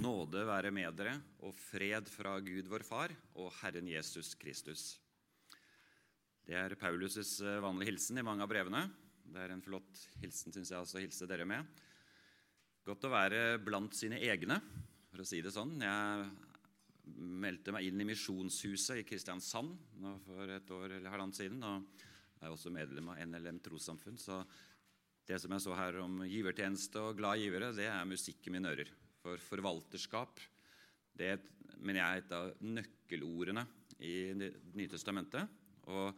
Nåde være med dere og fred fra Gud vår Far og Herren Jesus Kristus. Det er Paulus' vanlige hilsen i mange av brevene. Det er en flott hilsen, syns jeg også, å hilse dere med. Godt å være blant sine egne, for å si det sånn. Jeg meldte meg inn i Misjonshuset i Kristiansand for et år eller halvannet siden. og er også medlem av NLM trossamfunn. Så det som jeg så her om givertjeneste og glad givere, det er musikk i mine ører. For forvalterskap det mener jeg er et av nøkkelordene i Det nye testamentet. Og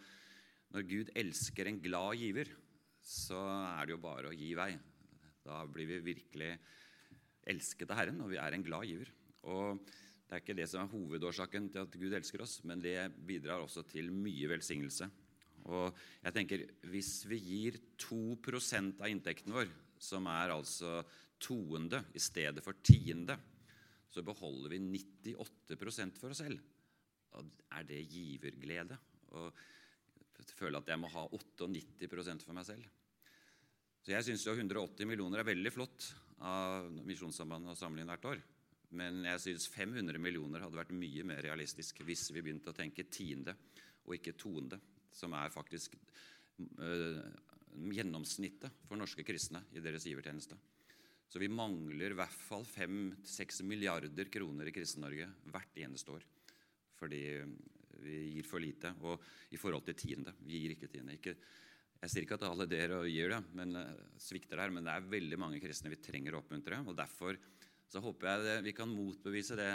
når Gud elsker en glad giver, så er det jo bare å gi vei. Da blir vi virkelig elsket av Herren, og vi er en glad giver. Og Det er ikke det som er hovedårsaken til at Gud elsker oss, men det bidrar også til mye velsignelse. Og jeg tenker, Hvis vi gir 2 av inntekten vår, som er altså toende i stedet for tiende, så beholder vi 98% for oss selv. Og er det giverglede? Og føler at jeg må ha 98% for meg selv. Så jeg syns 180 millioner er veldig flott av Misjonssambandet å samle inn hvert år. Men jeg syns 500 millioner hadde vært mye mer realistisk hvis vi begynte å tenke tiende og ikke toende, som er faktisk øh, gjennomsnittet for norske kristne i deres givertjeneste. Så vi mangler i hvert fall 5-6 milliarder kroner i Kristen-Norge hvert eneste år. Fordi vi gir for lite. Og i forhold til tiende. Vi gir ikke tiende. Ikke, jeg sier ikke at alle dere gir det, men eh, svikter der, men det er veldig mange kristne vi trenger å oppmuntre. og Derfor så håper jeg det, vi kan motbevise det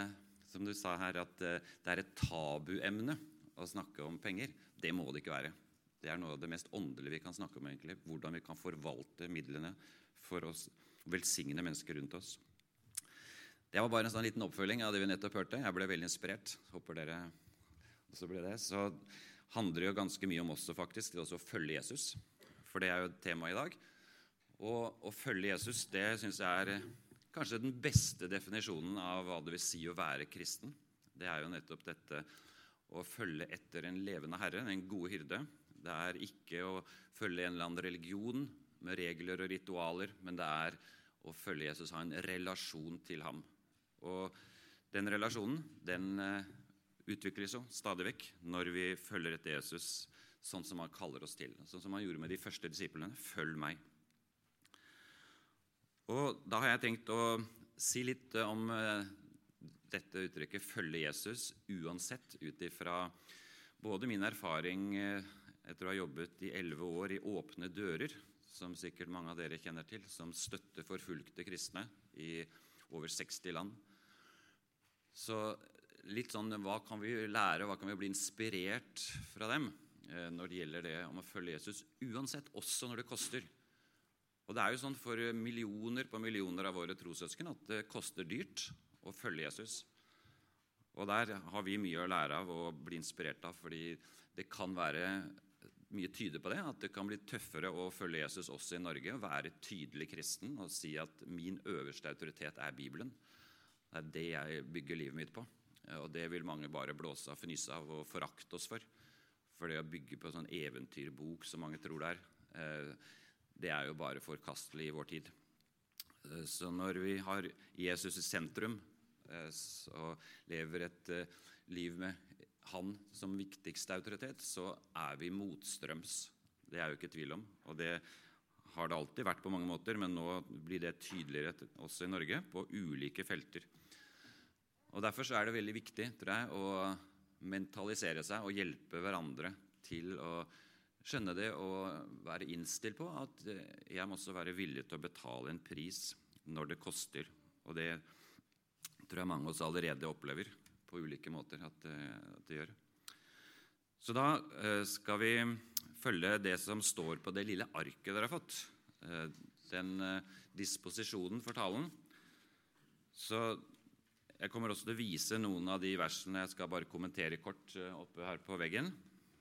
som du sa her, at eh, det er et tabuemne å snakke om penger. Det må det ikke være. Det er noe av det mest åndelige vi kan snakke om. egentlig, Hvordan vi kan forvalte midlene for oss velsigne mennesker rundt oss. Det var bare en sånn liten oppfølging av det vi nettopp hørte. Jeg ble veldig inspirert. Håper dere også ble det. Så handler det jo ganske mye om også faktisk, det også å følge Jesus. For det er jo temaet i dag. Og å følge Jesus det syns jeg er kanskje den beste definisjonen av hva det vil si å være kristen. Det er jo nettopp dette å følge etter en levende herre, en gode hyrde. Det er ikke å følge en eller annen religion med regler og ritualer, men det er å følge Jesus, ha en relasjon til ham. Og den relasjonen den eh, utvikles jo stadig vekk når vi følger etter Jesus sånn som han kaller oss til. Sånn som han gjorde med de første disiplene. Følg meg. Og Da har jeg tenkt å si litt om eh, dette uttrykket 'følge Jesus' uansett, ut ifra både min erfaring eh, etter å ha jobbet i elleve år i Åpne dører, som sikkert mange av dere kjenner til, som støtter forfulgte kristne i over 60 land. Så litt sånn Hva kan vi lære, hva kan vi bli inspirert fra dem eh, når det gjelder det om å følge Jesus, uansett, også når det koster? Og det er jo sånn for millioner på millioner av våre trossøsken at det koster dyrt å følge Jesus. Og der har vi mye å lære av og bli inspirert av, fordi det kan være mye tyder på det, at det kan bli tøffere å følge Jesus også i Norge. Å Være tydelig kristen og si at min øverste autoritet er Bibelen. Det er det jeg bygger livet mitt på. Og det vil mange bare blåse av, fnyse av og forakte oss for. For det å bygge på en sånn eventyrbok som mange tror det er, eh, det er jo bare forkastelig i vår tid. Eh, så når vi har Jesus i sentrum så lever et liv med han som viktigste autoritet, så er vi motstrøms. Det er jo ikke tvil om. Og det har det alltid vært på mange måter, men nå blir det tydeligere også i Norge på ulike felter. Og Derfor er det veldig viktig tror jeg, å mentalisere seg og hjelpe hverandre til å skjønne det og være innstilt på at jeg må også være villig til å betale en pris når det koster. Og det tror jeg mange av oss allerede opplever på ulike måter at, eh, at det gjør. Så da eh, skal vi følge det som står på det lille arket dere har fått. Eh, den disposisjonen for talen. Så jeg kommer også til å vise noen av de versene. Jeg skal bare kommentere kort oppe her på veggen.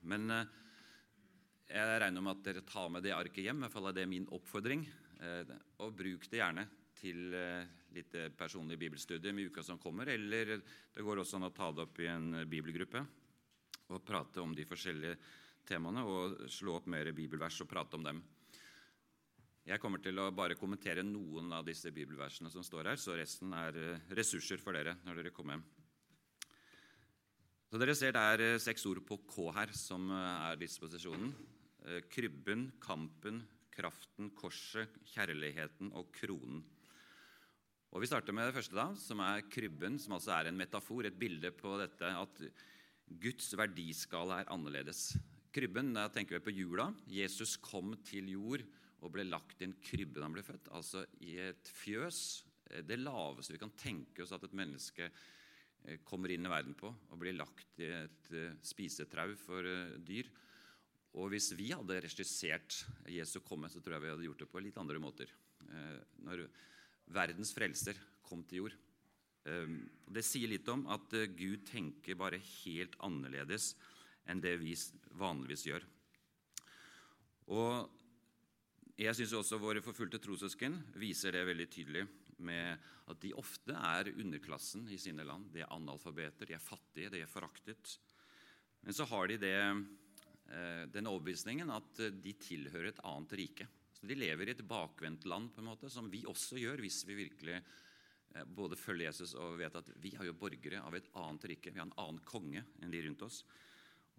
Men jeg regner med at dere tar med det arket hjem. I hvert fall er det min oppfordring. Og bruk det gjerne til litt personlig bibelstudium i uka som kommer. Eller det går også an å ta det opp i en bibelgruppe og prate om de forskjellige temaene. Og slå opp mer bibelvers og prate om dem. Jeg kommer til å bare kommentere noen av disse bibelversene som står her, så resten er eh, ressurser for dere når dere kommer hjem. Så Dere ser det er eh, seks ord på K her, som eh, er disposisjonen. Krybben, kampen, kraften, korset, kjærligheten og kronen. Og Vi starter med det første, da, som er krybben, som altså er en metafor, et bilde på dette at Guds verdiskala er annerledes. Krybben, da tenker vi på jula. Jesus kom til jord og ble lagt i en krybbe da han ble født. Altså i et fjøs. Det laveste vi kan tenke oss at et menneske eh, kommer inn i verden på, og blir lagt i et eh, spisetrau for eh, dyr. Og hvis vi hadde regissert Jesu komme, så tror jeg vi hadde gjort det på litt andre måter. Når verdens frelser kom til jord. Det sier litt om at Gud tenker bare helt annerledes enn det vi vanligvis gjør. Og jeg syns også våre forfulgte trossøsken viser det veldig tydelig med at de ofte er underklassen i sine land. De er analfabeter, de er fattige, de er foraktet. Men så har de det, eh, den overbevisningen at de tilhører et annet rike. Så De lever i et bakvendt land, på en måte, som vi også gjør hvis vi virkelig eh, både følger Jesus og vet at vi er jo borgere av et annet rike. Vi har en annen konge enn de rundt oss.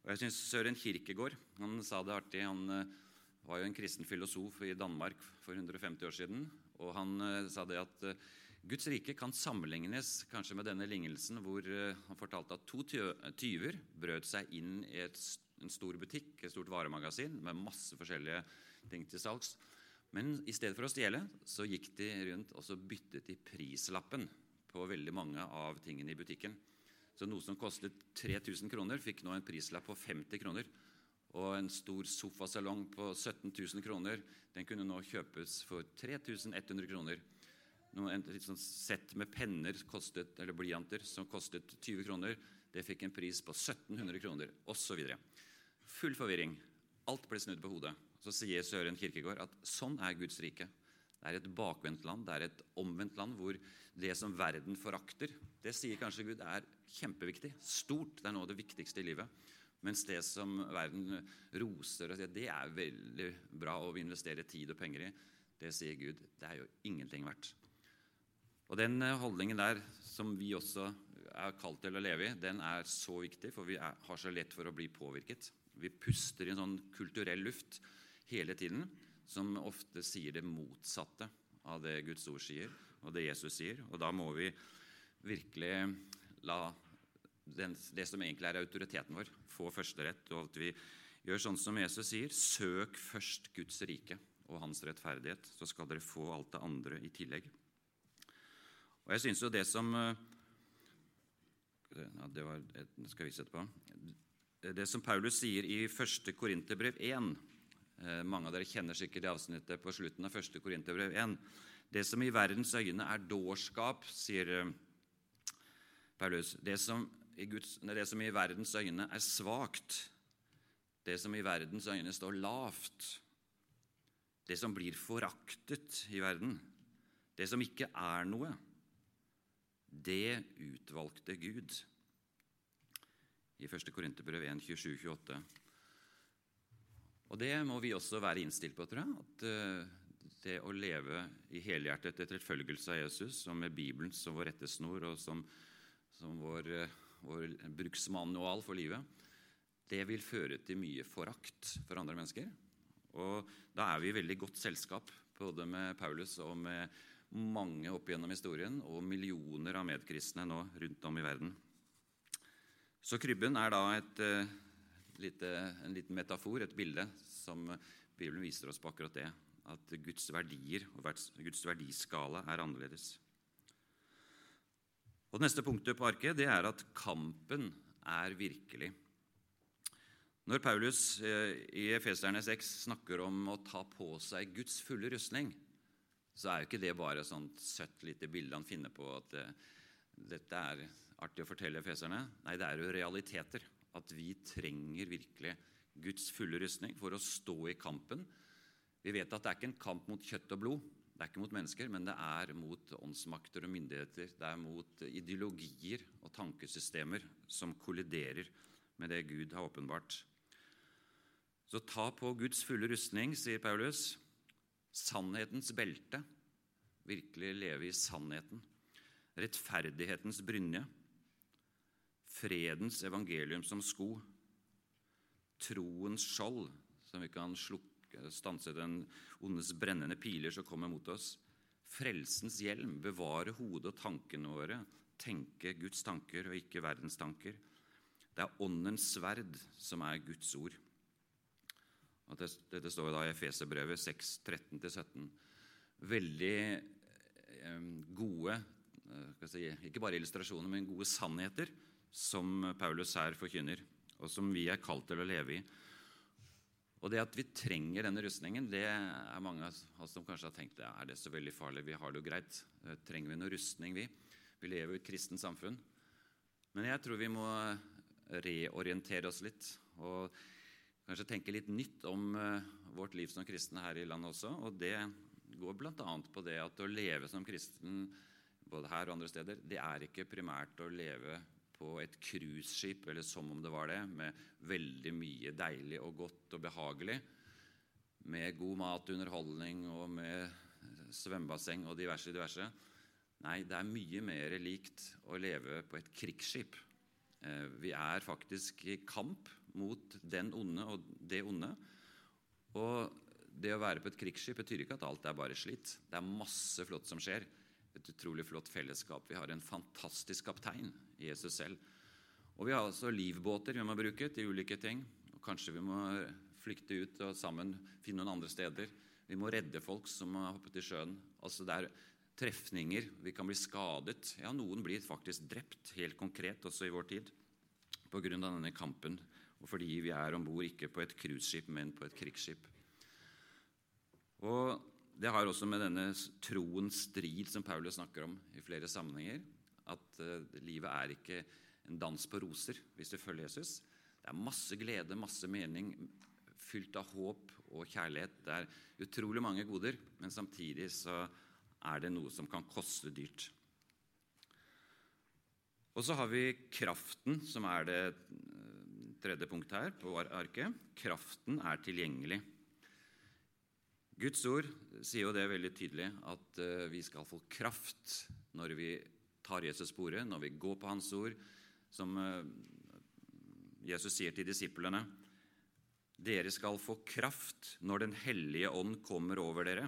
Og jeg synes Søren Kirkegård han sa det artig. Han eh, var jo en kristen filosof i Danmark for 150 år siden. Og han uh, sa det at Guds rike kan sammenlignes kanskje med denne lignelsen hvor han fortalte at to tyver brøt seg inn i et, en stor butikk, et stort varemagasin, med masse forskjellige ting til salgs. Men i stedet for å stjele så gikk de rundt og så byttet de prislappen på veldig mange av tingene i butikken. Så noe som kostet 3000 kroner, fikk nå en prislapp på 50 kroner. Og en stor sofasalong på 17 000 kroner den kunne nå kjøpes for 3100 kroner. Et sånt sett med penner kostet, eller blyanter som kostet 20 kroner, det fikk en pris på 1700 kroner, osv. Full forvirring. Alt ble snudd på hodet. Så sier Søren Kirkegård at sånn er Guds rike. Det er et bakvendt land, det er et omvendt land hvor det som verden forakter, det sier kanskje Gud er kjempeviktig, stort, det er noe av det viktigste i livet. Mens det som verden roser og sier det er veldig bra å investere tid og penger i, det sier Gud, det er jo ingenting verdt. Og Den eh, holdningen der, som vi også er kalt til å leve i, den er så viktig, for vi er, har så lett for å bli påvirket. Vi puster i en sånn kulturell luft hele tiden som ofte sier det motsatte av det Guds ord sier, og det Jesus sier. Og da må vi virkelig la den, det som egentlig er autoriteten vår, få førsterett, og at vi gjør sånn som Jesus sier søk først Guds rike og hans rettferdighet, så skal dere få alt det andre i tillegg. Og jeg synes jo det som eh, ja, Det var, jeg skal vi vise etterpå. Det som Paulus sier i 1. Korinterbrev 1 eh, Mange av dere kjenner sikkert det avsnittet på slutten av 1. Korinterbrev 1. Det som i verdens øyne er dårskap, sier eh, Paulus. Det som Guds, det som i verdens øyne er svakt, det som i verdens øyne står lavt, det som blir foraktet i verden, det som ikke er noe, det utvalgte Gud. I 1. Korinterbrev 1, 27-28. Og det må vi også være innstilt på, tror jeg. At eh, det å leve i helhjertet etter etterfølgelse av Jesus, som med Bibelen som vår rettesnor og som, som vår eh, vår bruksmanual for livet, det vil føre til mye forakt for andre mennesker. Og da er vi i veldig godt selskap, både med Paulus og med mange opp gjennom historien, og millioner av medkristne nå rundt om i verden. Så krybben er da et, uh, lite, en liten metafor, et bilde, som Bibelen viser oss på akkurat det. At Guds verdier og Guds verdiskala er annerledes. Og Det neste punktet på arket det er at kampen er virkelig. Når Paulus eh, i Efeserne 6 snakker om å ta på seg Guds fulle rustning, så er jo ikke det bare et sånt søtt lite bilde han finner på at uh, dette er artig å fortelle efeserne. Nei, det er jo realiteter. At vi trenger virkelig Guds fulle rustning for å stå i kampen. Vi vet at det er ikke en kamp mot kjøtt og blod. Det er ikke mot mennesker, men det er mot åndsmakter og myndigheter. Det er mot ideologier og tankesystemer som kolliderer med det Gud har åpenbart. Så ta på Guds fulle rustning, sier Paulus. Sannhetens belte. Virkelig leve i sannheten. Rettferdighetens brynje. Fredens evangelium som sko. Troens skjold, som vi kan slukke, stanse den ondes brennende piler som kommer mot oss. Frelsens hjelm, bevare hodet og tankene våre, tenke Guds tanker og ikke verdens tanker. Det er åndens sverd som er Guds ord. Og dette står da i Efeserbrevet 6, 13-17. Veldig eh, gode eh, si, ikke bare illustrasjoner, men gode sannheter som Paulus her forkynner, og som vi er kalt til å leve i. Og det at vi trenger denne rustningen, det er mange av oss som kanskje har tenkt er det så veldig farlig, vi har det jo greit. Eh, trenger vi noe rustning, vi? Vi lever i et kristent samfunn. Men jeg tror vi må reorientere oss litt og kanskje tenke litt nytt om eh, vårt liv som kristne her i landet også. Og det går bl.a. på det at å leve som kristen både her og andre steder, det er ikke primært å leve på et cruiseskip, eller som om det var det, med veldig mye deilig og godt og behagelig. Med god mat, underholdning og med svømmebasseng og diverse, diverse. Nei, det er mye mer likt å leve på et krigsskip. Eh, vi er faktisk i kamp mot den onde og det onde. Og det å være på et krigsskip betyr ikke at alt er bare slitt. Det er masse flott som skjer et utrolig flott fellesskap. Vi har en fantastisk kaptein, Jesus selv. Og vi har altså livbåter vi må bruke til ulike ting. Og kanskje vi må flykte ut og sammen finne noen andre steder. Vi må redde folk som har hoppet i sjøen. Altså Det er trefninger. Vi kan bli skadet. Ja, noen blir faktisk drept, helt konkret, også i vår tid, pga. denne kampen. Og fordi vi er om bord ikke på et cruiseskip, men på et krigsskip. Og det har også med denne troens strid som Paulus snakker om i flere sammenhenger, at uh, livet er ikke en dans på roser hvis du følger Jesus. Det er masse glede, masse mening, fylt av håp og kjærlighet. Det er utrolig mange goder, men samtidig så er det noe som kan koste dyrt. Og så har vi kraften, som er det eh, tredje punktet her på arket. Kraften er tilgjengelig. Guds ord sier jo det veldig tydelig, at uh, vi skal få kraft når vi tar Jesus sporet, når vi går på Hans ord, som uh, Jesus sier til disiplene. Dere skal få kraft når Den hellige ånd kommer over dere,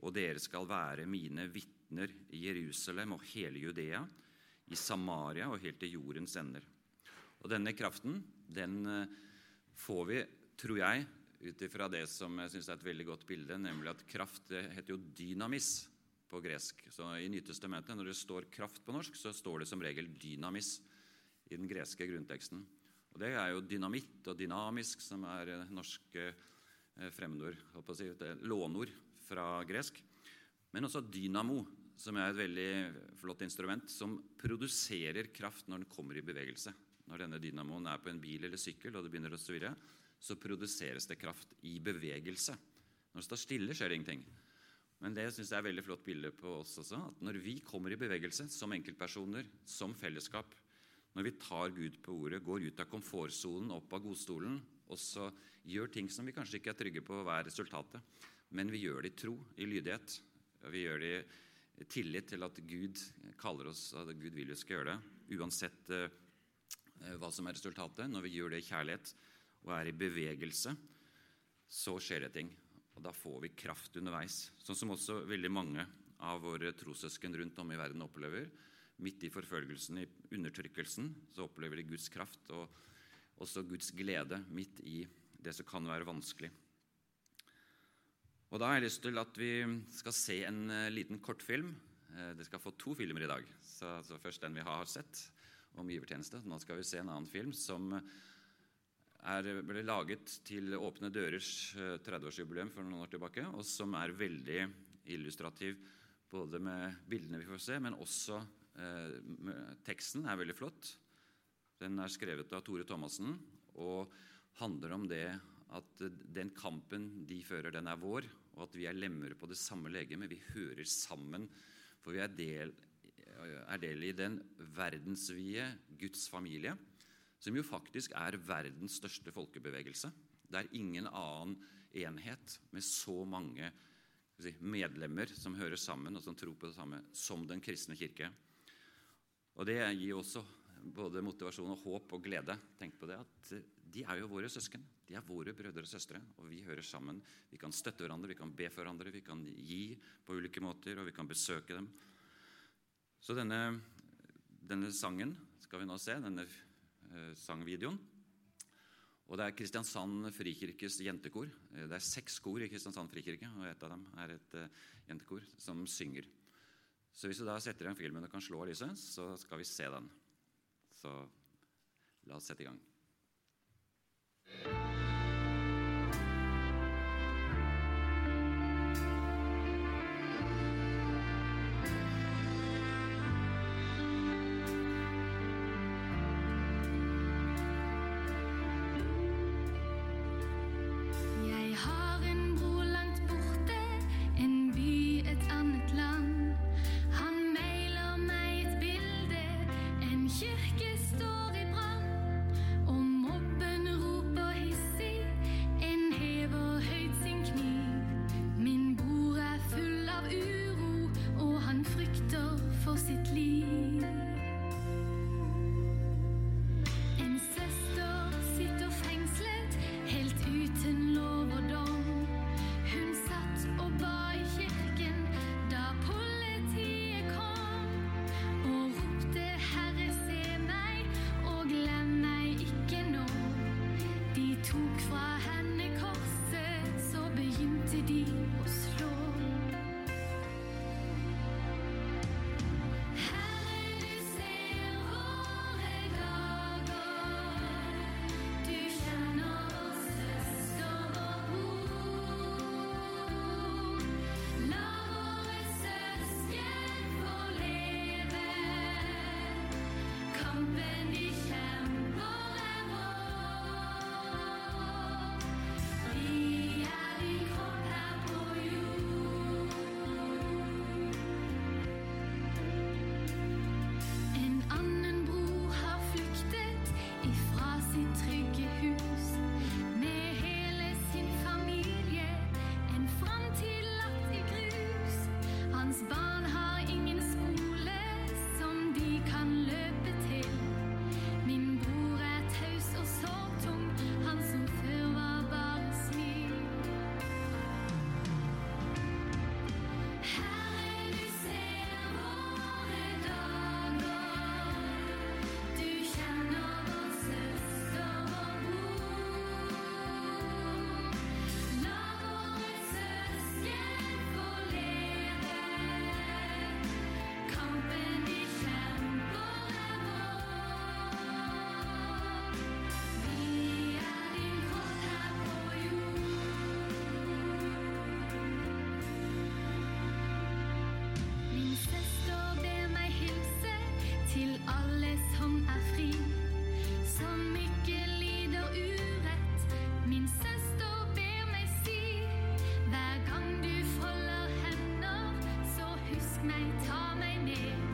og dere skal være mine vitner i Jerusalem og hele Judea, i Samaria og helt til jordens ender. Og denne kraften, den uh, får vi, tror jeg, ut ifra det som jeg synes er et veldig godt bilde, nemlig at kraft det heter jo dynamis på gresk. Så I Nytestamentet, når det står kraft på norsk, så står det som regel dynamis i den greske grunnteksten. Og Det er jo dynamitt og dynamisk, som er norske eh, fremmedord, si, lånord fra gresk. Men også dynamo, som er et veldig flott instrument, som produserer kraft når den kommer i bevegelse. Når denne dynamoen er på en bil eller sykkel, og det begynner å svirre, så produseres det kraft i bevegelse. Når det står stille, skjer det ingenting. Men det synes jeg er veldig flott bilde på oss også. at Når vi kommer i bevegelse som enkeltpersoner, som fellesskap, når vi tar Gud på ordet, går ut av komfortsonen, opp av godstolen, og så gjør ting som vi kanskje ikke er trygge på hva er resultatet, men vi gjør det i tro, i lydighet. Vi gjør det i tillit til at Gud kaller oss, at Gud vil vi skal gjøre det, uansett eh, hva som er resultatet. Når vi gjør det i kjærlighet, og er i bevegelse, så skjer det ting. Og da får vi kraft underveis. Sånn som også veldig mange av våre trossøsken rundt om i verden opplever. Midt i forfølgelsen, i undertrykkelsen, så opplever de Guds kraft og også Guds glede midt i det som kan være vanskelig. Og Da har jeg lyst til at vi skal se en uh, liten kortfilm. Dere det skal få to filmer i dag. Så, så Først den vi har sett om givertjeneste. Nå skal vi se en annen film som er, ble laget til Åpne dørers 30-årsjubileum eh, for noen år tilbake, og som er veldig illustrativ både med bildene vi får se, men også eh, teksten er veldig flott. Den er skrevet av Tore Thomassen og handler om det at den kampen de fører, den er vår, og at vi er lemmer på det samme legemet. Vi hører sammen, for vi er del, er del i den verdensvide Guds familie som jo faktisk er verdens største folkebevegelse. Det er ingen annen enhet med så mange medlemmer som hører sammen, og som tror på det samme som den kristne kirke. Og det gir også både motivasjon og håp og glede. Tenk på det at de er jo våre søsken. De er våre brødre og søstre, og vi hører sammen. Vi kan støtte hverandre, vi kan be for hverandre, vi kan gi på ulike måter, og vi kan besøke dem. Så denne, denne sangen skal vi nå se, denne eh, sangvideoen. Og det er Kristiansand Frikirkes jentekor. Det er seks kor i Kristiansand frikirke, og et av dem er et uh, jentekor som synger. Så hvis du da setter igjen filmen og kan slå lyset, så skal vi se den. Så la oss sette i gang. taught my name.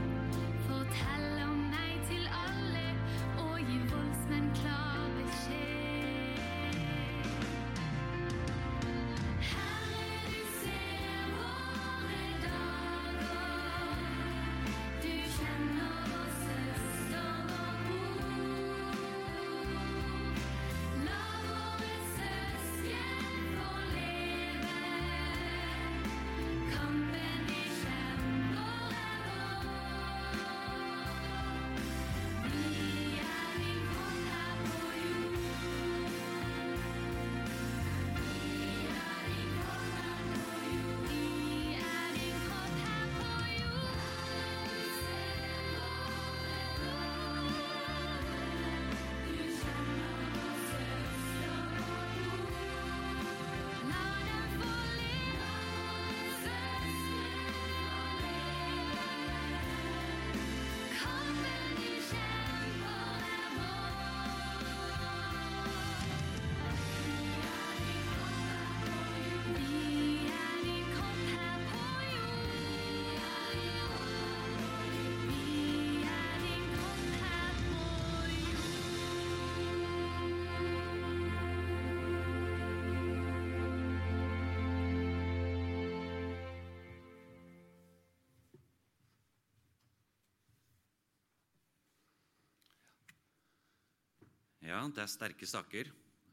Ja, det er sterke saker.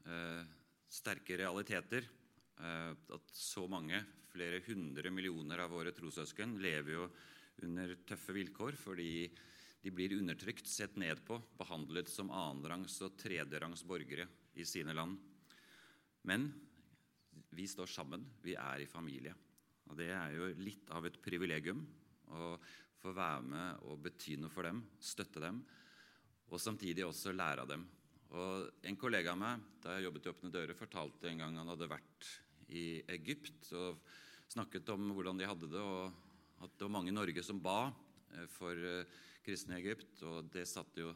Eh, sterke realiteter. Eh, at så mange, flere hundre millioner av våre trossøsken, lever jo under tøffe vilkår fordi de blir undertrykt, sett ned på, behandlet som annenrangs og tredjerangs borgere i sine land. Men vi står sammen. Vi er i familie. Og det er jo litt av et privilegium å få være med og bety noe for dem, støtte dem, og samtidig også lære av dem. Og En kollega av meg da jeg jobbet i Åpne dører, fortalte en gang han hadde vært i Egypt og snakket om hvordan de hadde det, og at det var mange i Norge som ba eh, for eh, kristne i Egypt. Og det satte jo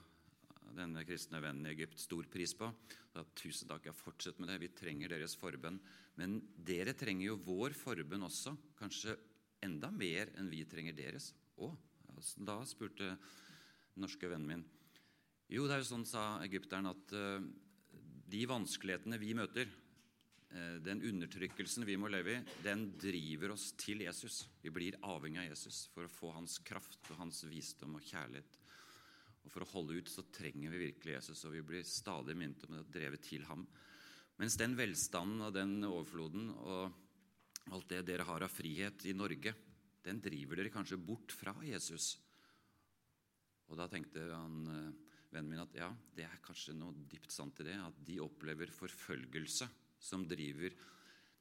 denne kristne vennen i Egypt stor pris på. Da, Tusen takk, ja, fortsett med det. Vi trenger deres forbønn. Men dere trenger jo vår forbønn også. Kanskje enda mer enn vi trenger deres. Å, da spurte den norske vennen min. Jo, det er jo sånn, sa egypteren, at uh, de vanskelighetene vi møter, uh, den undertrykkelsen vi må leve i, den driver oss til Jesus. Vi blir avhengig av Jesus for å få hans kraft og hans visdom og kjærlighet. Og For å holde ut så trenger vi virkelig Jesus, og vi blir stadig minnet om det, drevet til ham. Mens den velstanden og den overfloden og alt det dere har av frihet i Norge, den driver dere kanskje bort fra Jesus. Og da tenkte han, eh, vennen min at ja, det er kanskje noe dypt sant i det. At de opplever forfølgelse som driver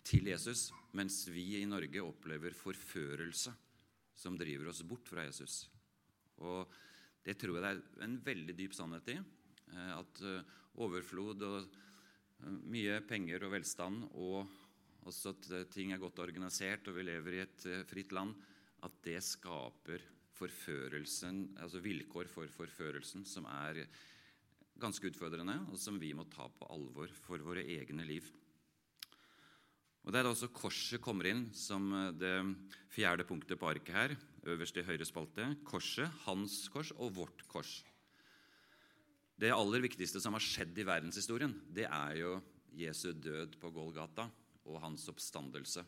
til Jesus, mens vi i Norge opplever forførelse som driver oss bort fra Jesus. Og det tror jeg det er en veldig dyp sannhet i. Eh, at eh, overflod og eh, mye penger og velstand, og også at ting er godt organisert, og vi lever i et fritt land, at det skaper forførelsen, altså vilkår for forførelsen som er ganske utfordrende, og som vi må ta på alvor for våre egne liv. Og Det er også korset kommer inn som det fjerde punktet på arket her øverst i høyre spalte. Korset, hans kors og vårt kors. Det aller viktigste som har skjedd i verdenshistorien, det er jo Jesu død på Golgata og hans oppstandelse.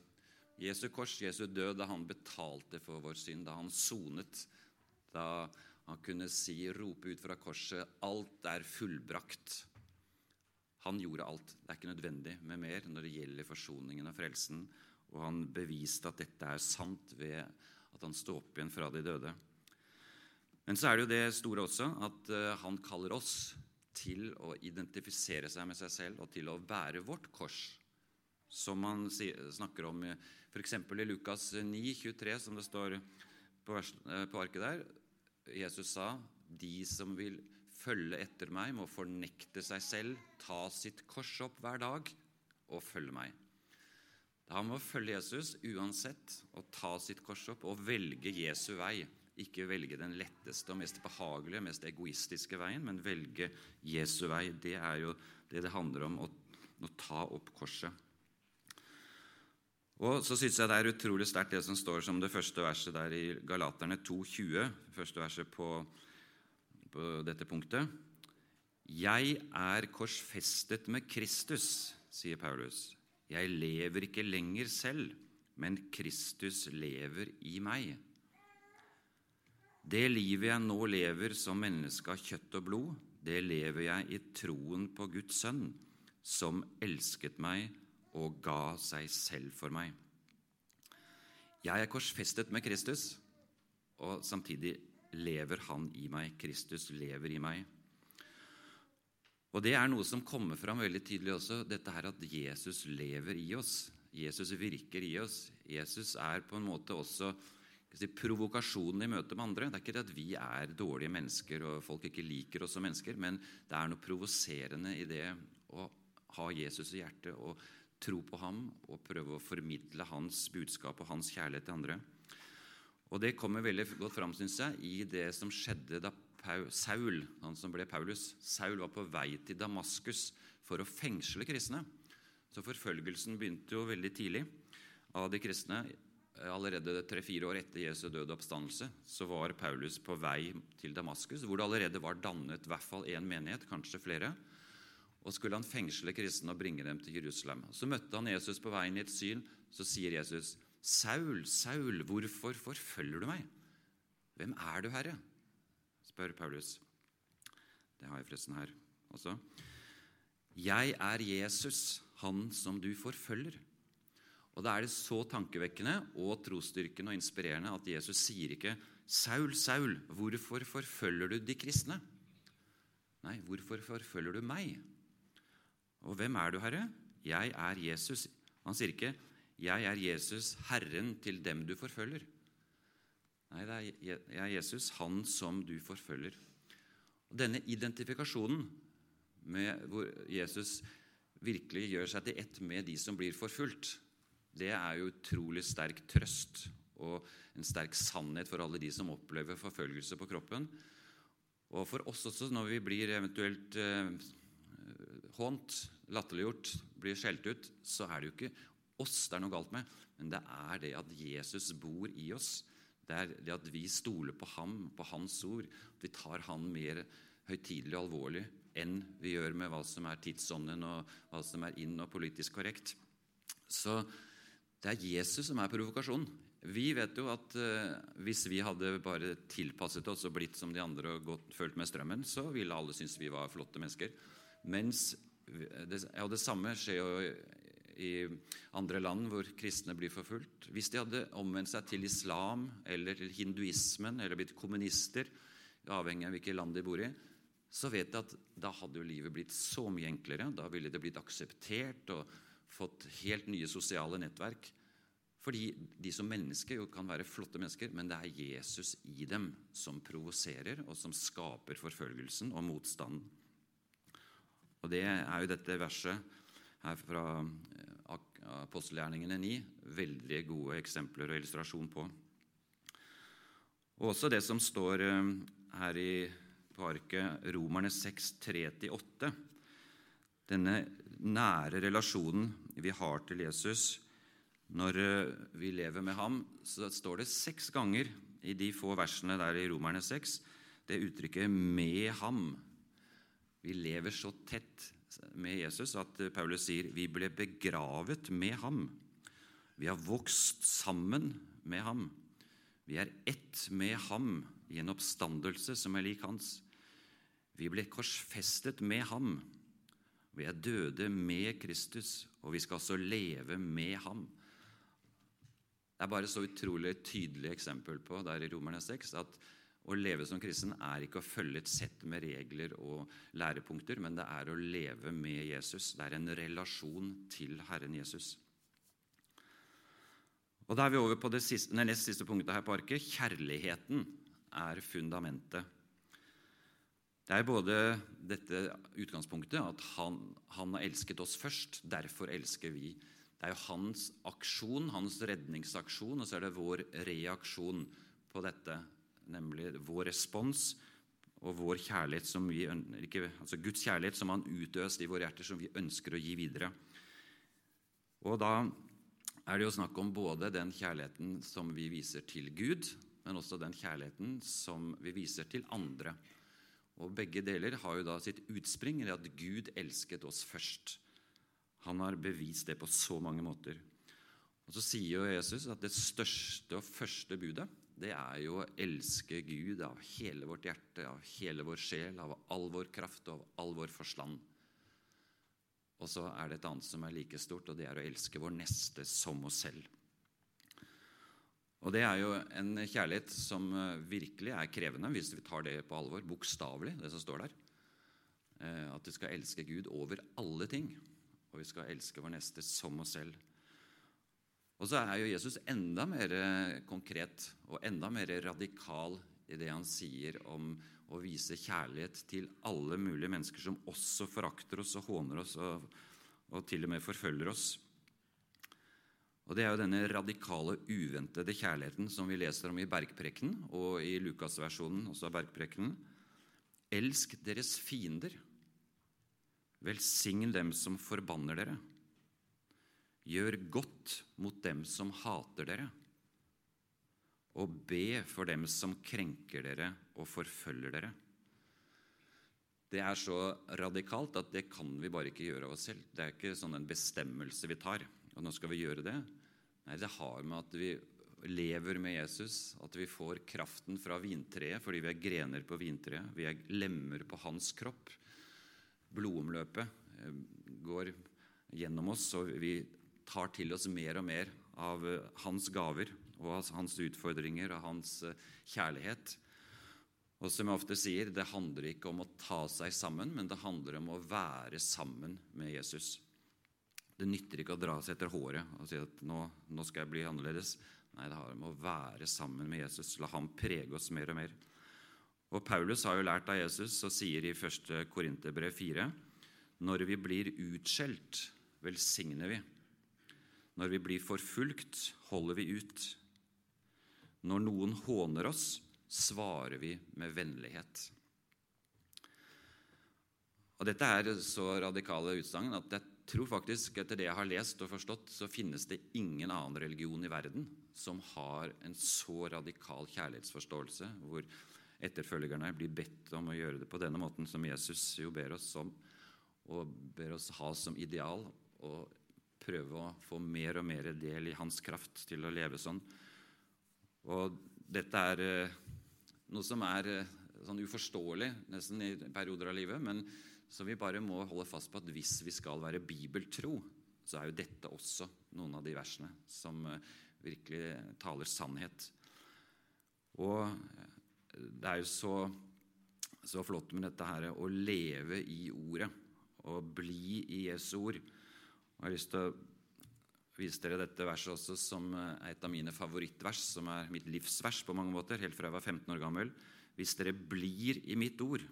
Jesu kors, Jesu død, da han betalte for vår synd, da han sonet, da han kunne si, rope ut fra korset 'Alt er fullbrakt'. Han gjorde alt. Det er ikke nødvendig med mer når det gjelder forsoningen og frelsen. Og han beviste at dette er sant ved at han sto opp igjen fra de døde. Men så er det jo det store også at uh, han kaller oss til å identifisere seg med seg selv og til å være vårt kors, som man snakker om f.eks. i Lukas 9, 23, som det står på, uh, på arket der. Jesus sa, 'De som vil følge etter meg, må fornekte seg selv, ta sitt kors opp hver dag og følge meg.' Han må følge Jesus uansett og ta sitt kors opp og velge Jesu vei. Ikke velge den letteste og mest behagelige, mest egoistiske veien, men velge Jesu vei. Det er jo det det handler om, å, å ta opp korset. Og så syns jeg det er utrolig sterkt det som står som det første verset der i Galaterne 2,20. Første verset på, på dette punktet. Jeg er korsfestet med Kristus, sier Paulus. Jeg lever ikke lenger selv, men Kristus lever i meg. Det livet jeg nå lever som menneske av kjøtt og blod, det lever jeg i troen på Guds sønn, som elsket meg og ga seg selv for meg. Jeg er korsfestet med Kristus, og samtidig lever han i meg. Kristus lever i meg. Og Det er noe som kommer fram veldig tydelig også, dette her at Jesus lever i oss. Jesus virker i oss. Jesus er på en måte også si, provokasjonen i møte med andre. Det er ikke det at vi er dårlige mennesker og folk ikke liker oss som mennesker, men det er noe provoserende i det å ha Jesus i hjertet og tro på ham og prøve å formidle hans budskap og hans kjærlighet til andre. Og Det kommer veldig godt fram synes jeg, i det som skjedde da Saul, han som ble Paulus, Saul var på vei til Damaskus for å fengsle kristne. Så forfølgelsen begynte jo veldig tidlig av de kristne. Allerede tre-fire år etter Jesu døde oppstandelse så var Paulus på vei til Damaskus, hvor det allerede var dannet i hvert fall én menighet, kanskje flere. Og skulle han fengsle kristne og bringe dem til Jerusalem. Så møtte han Jesus på veien i et syn. Så sier Jesus, 'Saul, Saul, hvorfor forfølger du meg?' 'Hvem er du, Herre?' spør Paulus. Det har jeg forresten her også. 'Jeg er Jesus, han som du forfølger'. Og Da er det så tankevekkende og trosstyrkende og inspirerende at Jesus sier ikke 'Saul, Saul, hvorfor forfølger du de kristne?' Nei, 'Hvorfor forfølger du meg?' Og hvem er du, Herre? Jeg er Jesus. Han sier ikke 'Jeg er Jesus, Herren til dem du forfølger'. Nei, det er, jeg er Jesus, han som du forfølger. Og Denne identifikasjonen med hvor Jesus virkelig gjør seg til ett med de som blir forfulgt, det er jo utrolig sterk trøst og en sterk sannhet for alle de som opplever forfølgelse på kroppen. Og for oss også, når vi blir eventuelt eh, hånt, latterliggjort, blir skjelt ut, så er det jo ikke oss det er noe galt med, men det er det at Jesus bor i oss. Det er det at vi stoler på ham, på hans ord. Vi tar han mer høytidelig og alvorlig enn vi gjør med hva som er tidsånden og hva som er inn og politisk korrekt. Så det er Jesus som er provokasjonen. Vi vet jo at eh, hvis vi hadde bare tilpasset oss og blitt som de andre og gått, følt med strømmen, så ville alle synes vi var flotte mennesker. Mens ja, det samme skjer jo i andre land hvor kristne blir forfulgt. Hvis de hadde omvendt seg til islam eller til hinduismen eller blitt kommunister, avhengig av hvilket land de bor i, så vet jeg at da hadde jo livet blitt så mye enklere. Da ville det blitt akseptert og fått helt nye sosiale nettverk. Fordi de som mennesker jo kan være flotte mennesker, men det er Jesus i dem som provoserer, og som skaper forfølgelsen og motstanden. Og Det er jo dette verset her fra eh, apostelgjerningene 9 veldig gode eksempler og illustrasjon på. Og også det som står eh, her i på arket, Romerne 6, 3-8. Denne nære relasjonen vi har til Jesus når eh, vi lever med ham, så står det seks ganger i de få versene der i Romerne 6 det uttrykket 'med ham'. Vi lever så tett med Jesus at Paulus sier vi ble begravet med ham. Vi har vokst sammen med ham. Vi er ett med ham i en oppstandelse som er lik hans. Vi ble korsfestet med ham. Vi er døde med Kristus, og vi skal også leve med ham. Det er bare så utrolig tydelig eksempel på der i Romerne 6 at å leve som kristen er ikke å følge et sett med regler og lærepunkter, men det er å leve med Jesus. Det er en relasjon til Herren Jesus. Og Da er vi over på det siste, det nest siste punktet her på arket. Kjærligheten er fundamentet. Det er både dette utgangspunktet, at han, han har elsket oss først, derfor elsker vi. Det er jo hans aksjon, hans redningsaksjon, og så er det vår reaksjon på dette nemlig vår respons og vår kjærlighet som vi, altså Guds kjærlighet som han utøst i våre hjerter, som vi ønsker å gi videre. Og da er det jo snakk om både den kjærligheten som vi viser til Gud, men også den kjærligheten som vi viser til andre. Og Begge deler har jo da sitt utspring i at Gud elsket oss først. Han har bevist det på så mange måter. Og Så sier jo Jesus at det største og første budet det er jo å elske Gud av hele vårt hjerte, av hele vår sjel, av all vår kraft og av all vår forstand. Og så er det et annet som er like stort, og det er å elske vår neste som oss selv. Og det er jo en kjærlighet som eh, virkelig er krevende, hvis vi tar det på alvor, bokstavelig, det som står der. Eh, at vi skal elske Gud over alle ting, og vi skal elske vår neste som oss selv. Og så er jo Jesus enda mer konkret og enda mer radikal i det han sier om å vise kjærlighet til alle mulige mennesker som også forakter oss og håner oss og, og til og med forfølger oss. Og Det er jo denne radikale, uventede kjærligheten som vi leser om i Bergprekken og i Lukasversjonen også av Bergprekenen. Elsk deres fiender. Velsign dem som forbanner dere. Gjør godt mot dem som hater dere, og be for dem som krenker dere og forfølger dere. Det er så radikalt at det kan vi bare ikke gjøre av oss selv. Det er ikke sånn en bestemmelse vi tar. Og nå skal vi gjøre det. Nei, det har med at vi lever med Jesus, at vi får kraften fra vintreet fordi vi er grener på vintreet. Vi er lemmer på hans kropp. Blodomløpet eh, går gjennom oss, og vi tar til oss mer og mer av eh, hans gaver og hans utfordringer og hans eh, kjærlighet. Og som jeg ofte sier, det handler ikke om å ta seg sammen, men det handler om å være sammen med Jesus. Det nytter ikke å dra seg etter håret og si at nå, nå skal jeg bli annerledes. Nei, det handler om å være sammen med Jesus, la ham prege oss mer og mer. Og Paulus har jo lært av Jesus og sier i 1. Korinterbrev 4.: Når vi blir utskjelt, velsigner vi. Når vi blir forfulgt, holder vi ut. Når noen håner oss, svarer vi med vennlighet. Og Dette er så radikale utsagn at jeg tror faktisk, etter det jeg har lest og forstått, så finnes det ingen annen religion i verden som har en så radikal kjærlighetsforståelse, hvor etterfølgerne blir bedt om å gjøre det på denne måten som Jesus jo ber oss om, og ber oss ha som ideal, og prøve å få mer og mer del i hans kraft til å leve sånn. Og dette er eh, noe som er eh, sånn uforståelig nesten i perioder av livet, men som vi bare må holde fast på at hvis vi skal være bibeltro, så er jo dette også noen av de versene som eh, virkelig taler sannhet. Og det er jo så, så flott med dette her å leve i ordet og bli i Jesu ord. Jeg har lyst til å vise dere dette verset også som et av mine favorittvers, som er mitt livsvers på mange måter, helt fra jeg var 15 år gammel. Hvis dere blir i mitt ord,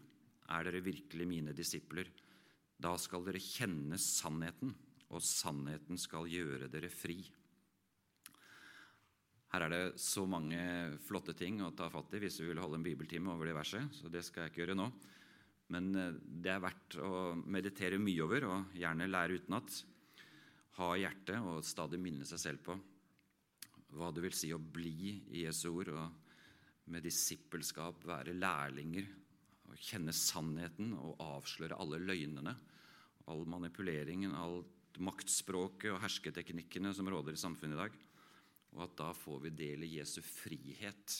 er dere virkelig mine disipler. Da skal dere kjenne sannheten, og sannheten skal gjøre dere fri. Her er det så mange flotte ting å ta fatt i hvis vi vil holde en bibeltime over det verset, så det skal jeg ikke gjøre nå. Men eh, det er verdt å meditere mye over, og gjerne lære utenat. Ha i hjertet og stadig minne seg selv på hva det vil si å bli i Jesu ord, og med disippelskap være lærlinger, og kjenne sannheten og avsløre alle løgnene, all manipuleringen, alt maktspråket og hersketeknikkene som råder i samfunnet i dag og at da får vi del i Jesu frihet.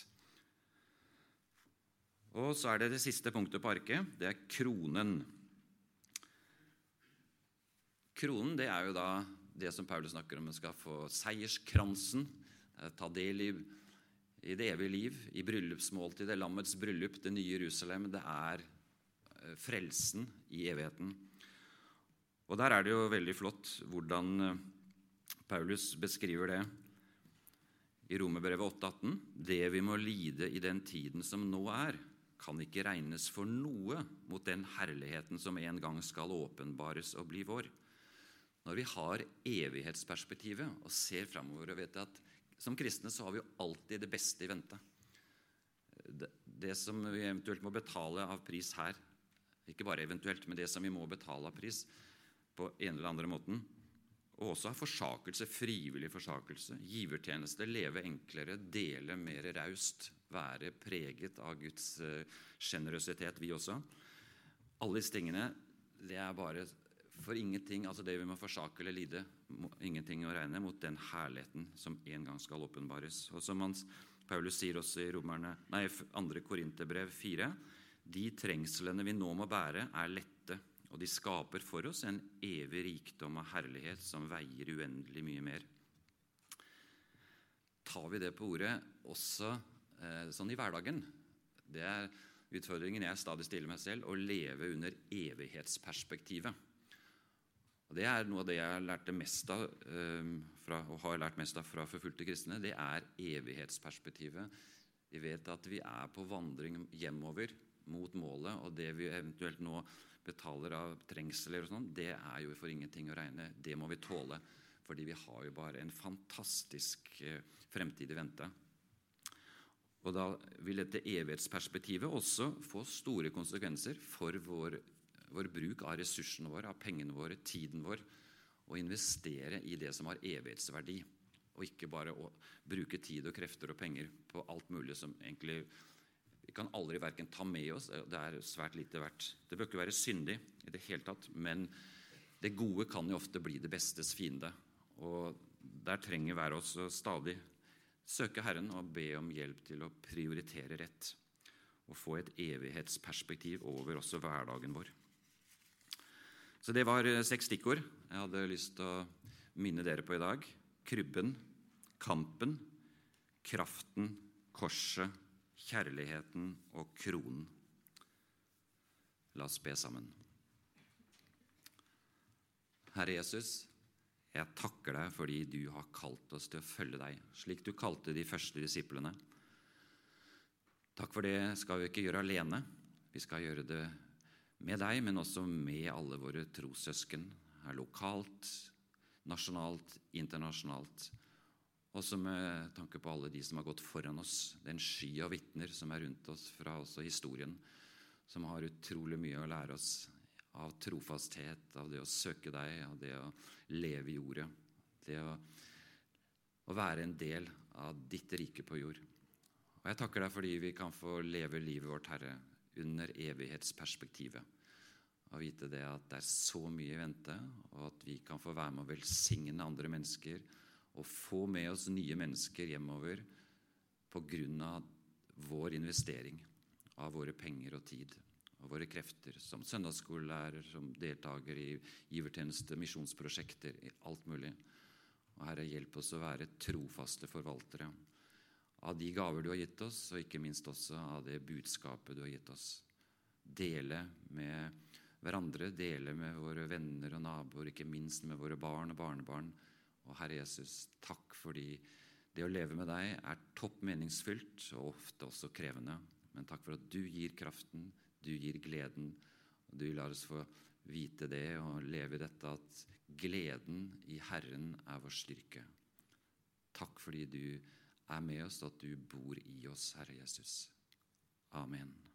Og så er det det siste punktet på arket. Det er kronen. Kronen det er jo da det som Paulus snakker om. Skal få seierskransen, eh, ta del i, i det evige liv, i bryllupsmåltidet, lammets bryllup, det nye Jerusalem. Det er eh, frelsen i evigheten. Og der er det jo veldig flott hvordan eh, Paulus beskriver det i Romerbrevet 8,18.: Det vi må lide i den tiden som nå er, kan ikke regnes for noe mot den herligheten som en gang skal åpenbares og bli vår. Når vi har evighetsperspektivet og ser framover og vet at som kristne så har vi jo alltid det beste i vente. Det, som vi eventuelt må betale av pris her, ikke bare eventuelt, men det som vi må betale av pris på en eller andre måten, og også ha forsakelse, frivillig forsakelse, givertjeneste, leve enklere, dele mer raust, være preget av Guds sjenerøsitet, vi også. Alle disse tingene det er bare for ingenting, altså det vi må forsake eller lide, ingenting å regne mot den herligheten som en gang skal åpenbares. Og som hans, Paulus sier også i romerne, nei, 2. Korinterbrev 4.: De trengslene vi nå må bære, er lette og de skaper for oss en evig rikdom av herlighet som veier uendelig mye mer. Tar vi det på ordet også eh, sånn i hverdagen? Det er utfordringen jeg stadig stiller meg selv, å leve under evighetsperspektivet. Og Det er noe av det jeg lærte mest av, eh, fra, og har lært mest av fra forfulgte kristne. Det er evighetsperspektivet. Vi vet at vi er på vandring hjemover mot målet, og det vi eventuelt nå betaler av trengsler og sånn, det er jo for ingenting å regne. Det må vi tåle, fordi vi har jo bare en fantastisk eh, fremtid i vente. Og da vil dette evighetsperspektivet også få store konsekvenser for vår, vår bruk av ressursene våre, av pengene våre, tiden vår, og investere i det som har evighetsverdi, og ikke bare å bruke tid og krefter og penger på alt mulig som egentlig vi kan aldri verken ta med oss Det er svært lite verdt. Det bør ikke være syndig i det hele tatt, men det gode kan jo ofte bli det bestes fiende. Og der trenger hver oss stadig søke Herren og be om hjelp til å prioritere rett og få et evighetsperspektiv over også hverdagen vår. Så det var eh, seks stikkord jeg hadde lyst til å minne dere på i dag. Krybben, kampen, kraften, korset, kjærligheten og kronen. La oss be sammen. Herre Jesus, jeg takker deg fordi du har kalt oss til å følge deg, slik du kalte de første disiplene. Takk for det skal vi ikke gjøre alene. Vi skal gjøre det med deg, men også med alle våre trossøsken her lokalt, nasjonalt, internasjonalt. Også med tanke på alle de som har gått foran oss, den sky av vitner som er rundt oss fra også historien, som har utrolig mye å lære oss av trofasthet, av det å søke deg, av det å leve i jordet. Det å, å være en del av ditt rike på jord. Og Jeg takker deg fordi vi kan få leve livet vårt, Herre, under evighetsperspektivet. Å vite det at det er så mye i vente, og at vi kan få være med å velsigne andre mennesker og få med oss nye mennesker hjemover av vår investering av våre penger og tid og våre krefter som søndagsskolelærer, som deltaker i givertjeneste, misjonsprosjekter, alt mulig. Og Herre, hjelp oss å være trofaste forvaltere av de gaver du har gitt oss, og ikke minst også av det budskapet du har gitt oss. Dele med hverandre, dele med våre venner og naboer, ikke minst med våre barn og barnebarn. Og Herre Jesus, takk fordi det å leve med deg er topp meningsfylt og ofte også krevende. Men takk for at du gir kraften, du gir gleden. Og du lar oss få vite det og leve i dette at gleden i Herren er vår styrke. Takk fordi du er med oss, at du bor i oss, Herre Jesus. Amen.